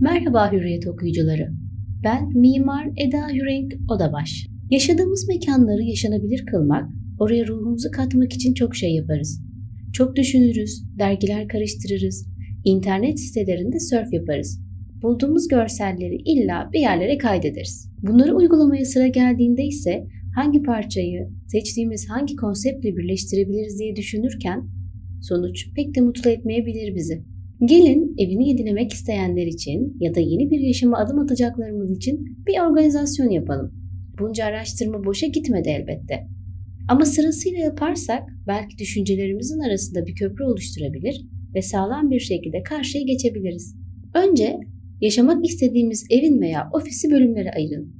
Merhaba Hürriyet okuyucuları. Ben Mimar Eda Hürenk Odabaş. Yaşadığımız mekanları yaşanabilir kılmak, oraya ruhumuzu katmak için çok şey yaparız. Çok düşünürüz, dergiler karıştırırız, internet sitelerinde surf yaparız. Bulduğumuz görselleri illa bir yerlere kaydederiz. Bunları uygulamaya sıra geldiğinde ise hangi parçayı, seçtiğimiz hangi konseptle birleştirebiliriz diye düşünürken sonuç pek de mutlu etmeyebilir bizi. Gelin evini yenilemek isteyenler için ya da yeni bir yaşama adım atacaklarımız için bir organizasyon yapalım. Bunca araştırma boşa gitmedi elbette. Ama sırasıyla yaparsak belki düşüncelerimizin arasında bir köprü oluşturabilir ve sağlam bir şekilde karşıya geçebiliriz. Önce yaşamak istediğimiz evin veya ofisi bölümlere ayırın.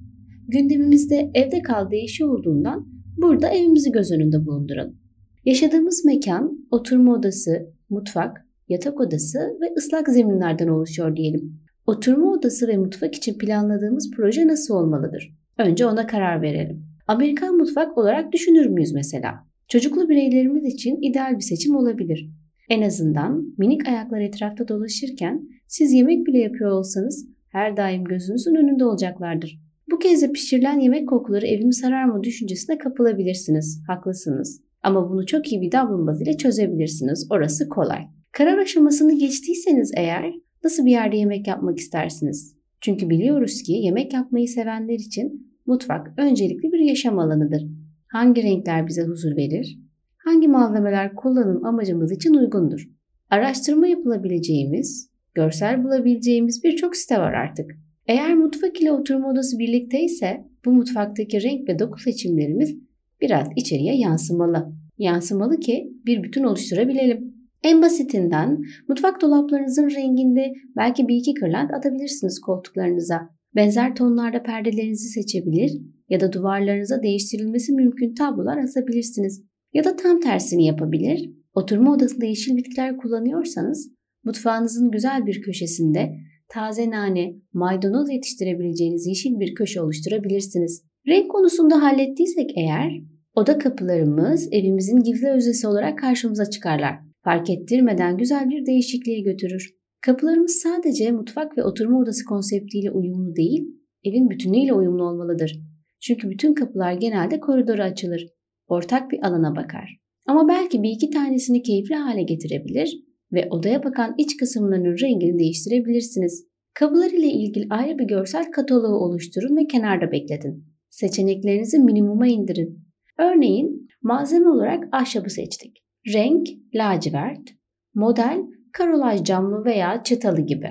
Gündemimizde evde kal değişi olduğundan burada evimizi göz önünde bulunduralım. Yaşadığımız mekan, oturma odası, mutfak, yatak odası ve ıslak zeminlerden oluşuyor diyelim. Oturma odası ve mutfak için planladığımız proje nasıl olmalıdır? Önce ona karar verelim. Amerikan mutfak olarak düşünür müyüz mesela? Çocuklu bireylerimiz için ideal bir seçim olabilir. En azından minik ayaklar etrafta dolaşırken siz yemek bile yapıyor olsanız her daim gözünüzün önünde olacaklardır. Bu kez de pişirilen yemek kokuları evimi sarar mı düşüncesine kapılabilirsiniz. Haklısınız. Ama bunu çok iyi bir davlumbaz ile çözebilirsiniz. Orası kolay. Karar aşamasını geçtiyseniz eğer nasıl bir yerde yemek yapmak istersiniz? Çünkü biliyoruz ki yemek yapmayı sevenler için mutfak öncelikli bir yaşam alanıdır. Hangi renkler bize huzur verir? Hangi malzemeler kullanım amacımız için uygundur? Araştırma yapılabileceğimiz, görsel bulabileceğimiz birçok site var artık. Eğer mutfak ile oturma odası birlikteyse bu mutfaktaki renk ve doku seçimlerimiz biraz içeriye yansımalı. Yansımalı ki bir bütün oluşturabilelim. En basitinden mutfak dolaplarınızın renginde belki bir iki kırlent atabilirsiniz koltuklarınıza. Benzer tonlarda perdelerinizi seçebilir ya da duvarlarınıza değiştirilmesi mümkün tablolar asabilirsiniz. Ya da tam tersini yapabilir. Oturma odasında yeşil bitkiler kullanıyorsanız mutfağınızın güzel bir köşesinde taze nane, maydanoz yetiştirebileceğiniz yeşil bir köşe oluşturabilirsiniz. Renk konusunda hallettiysek eğer oda kapılarımız evimizin gizli öznesi olarak karşımıza çıkarlar. Fark ettirmeden güzel bir değişikliğe götürür. Kapılarımız sadece mutfak ve oturma odası konseptiyle uyumlu değil, evin bütünüyle uyumlu olmalıdır. Çünkü bütün kapılar genelde koridora açılır. Ortak bir alana bakar. Ama belki bir iki tanesini keyifli hale getirebilir ve odaya bakan iç kısımlarının rengini değiştirebilirsiniz. Kapılar ile ilgili ayrı bir görsel kataloğu oluşturun ve kenarda bekletin. Seçeneklerinizi minimuma indirin. Örneğin malzeme olarak ahşabı seçtik. Renk lacivert, model karolaj camlı veya çıtalı gibi.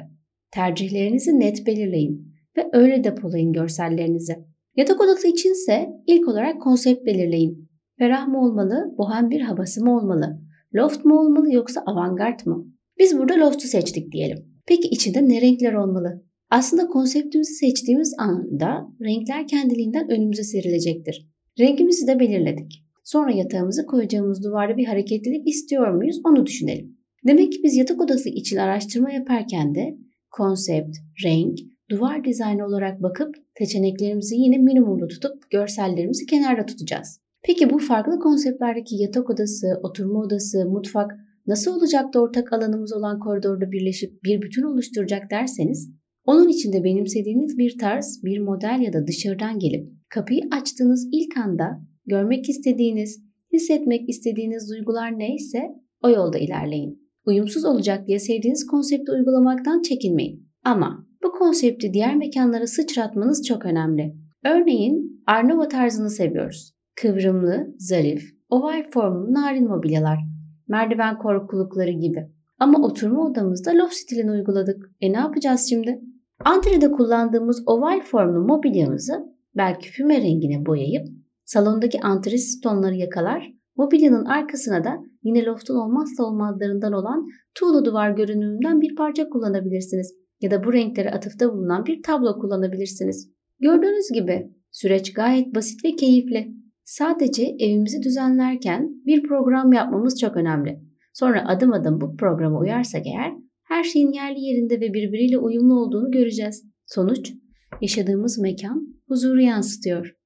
Tercihlerinizi net belirleyin ve öyle depolayın görsellerinizi. Yatak odası içinse ilk olarak konsept belirleyin. Ferah mı olmalı, bohem bir havası mı olmalı? Loft mu olmalı yoksa avantgard mı? Biz burada loft'u seçtik diyelim. Peki içinde ne renkler olmalı? Aslında konseptimizi seçtiğimiz anda renkler kendiliğinden önümüze serilecektir. Rengimizi de belirledik. Sonra yatağımızı koyacağımız duvarda bir hareketlilik istiyor muyuz onu düşünelim. Demek ki biz yatak odası için araştırma yaparken de konsept, renk, duvar dizaynı olarak bakıp seçeneklerimizi yine minimumda tutup görsellerimizi kenarda tutacağız. Peki bu farklı konseptlerdeki yatak odası, oturma odası, mutfak nasıl olacak da ortak alanımız olan koridorda birleşip bir bütün oluşturacak derseniz onun içinde benimsediğiniz bir tarz, bir model ya da dışarıdan gelip kapıyı açtığınız ilk anda görmek istediğiniz, hissetmek istediğiniz duygular neyse o yolda ilerleyin. Uyumsuz olacak diye sevdiğiniz konsepti uygulamaktan çekinmeyin. Ama bu konsepti diğer mekanlara sıçratmanız çok önemli. Örneğin Arnava tarzını seviyoruz. Kıvrımlı, zarif, oval formlu narin mobilyalar, merdiven korkulukları gibi. Ama oturma odamızda loft stilini uyguladık. E ne yapacağız şimdi? Antrede kullandığımız oval formlu mobilyamızı belki füme rengine boyayıp salondaki antres tonları yakalar, mobilyanın arkasına da yine loftun olmazsa olmazlarından olan tuğla duvar görünümünden bir parça kullanabilirsiniz. Ya da bu renklere atıfta bulunan bir tablo kullanabilirsiniz. Gördüğünüz gibi süreç gayet basit ve keyifli. Sadece evimizi düzenlerken bir program yapmamız çok önemli. Sonra adım adım bu programa uyarsak eğer her şeyin yerli yerinde ve birbiriyle uyumlu olduğunu göreceğiz. Sonuç yaşadığımız mekan huzuru yansıtıyor.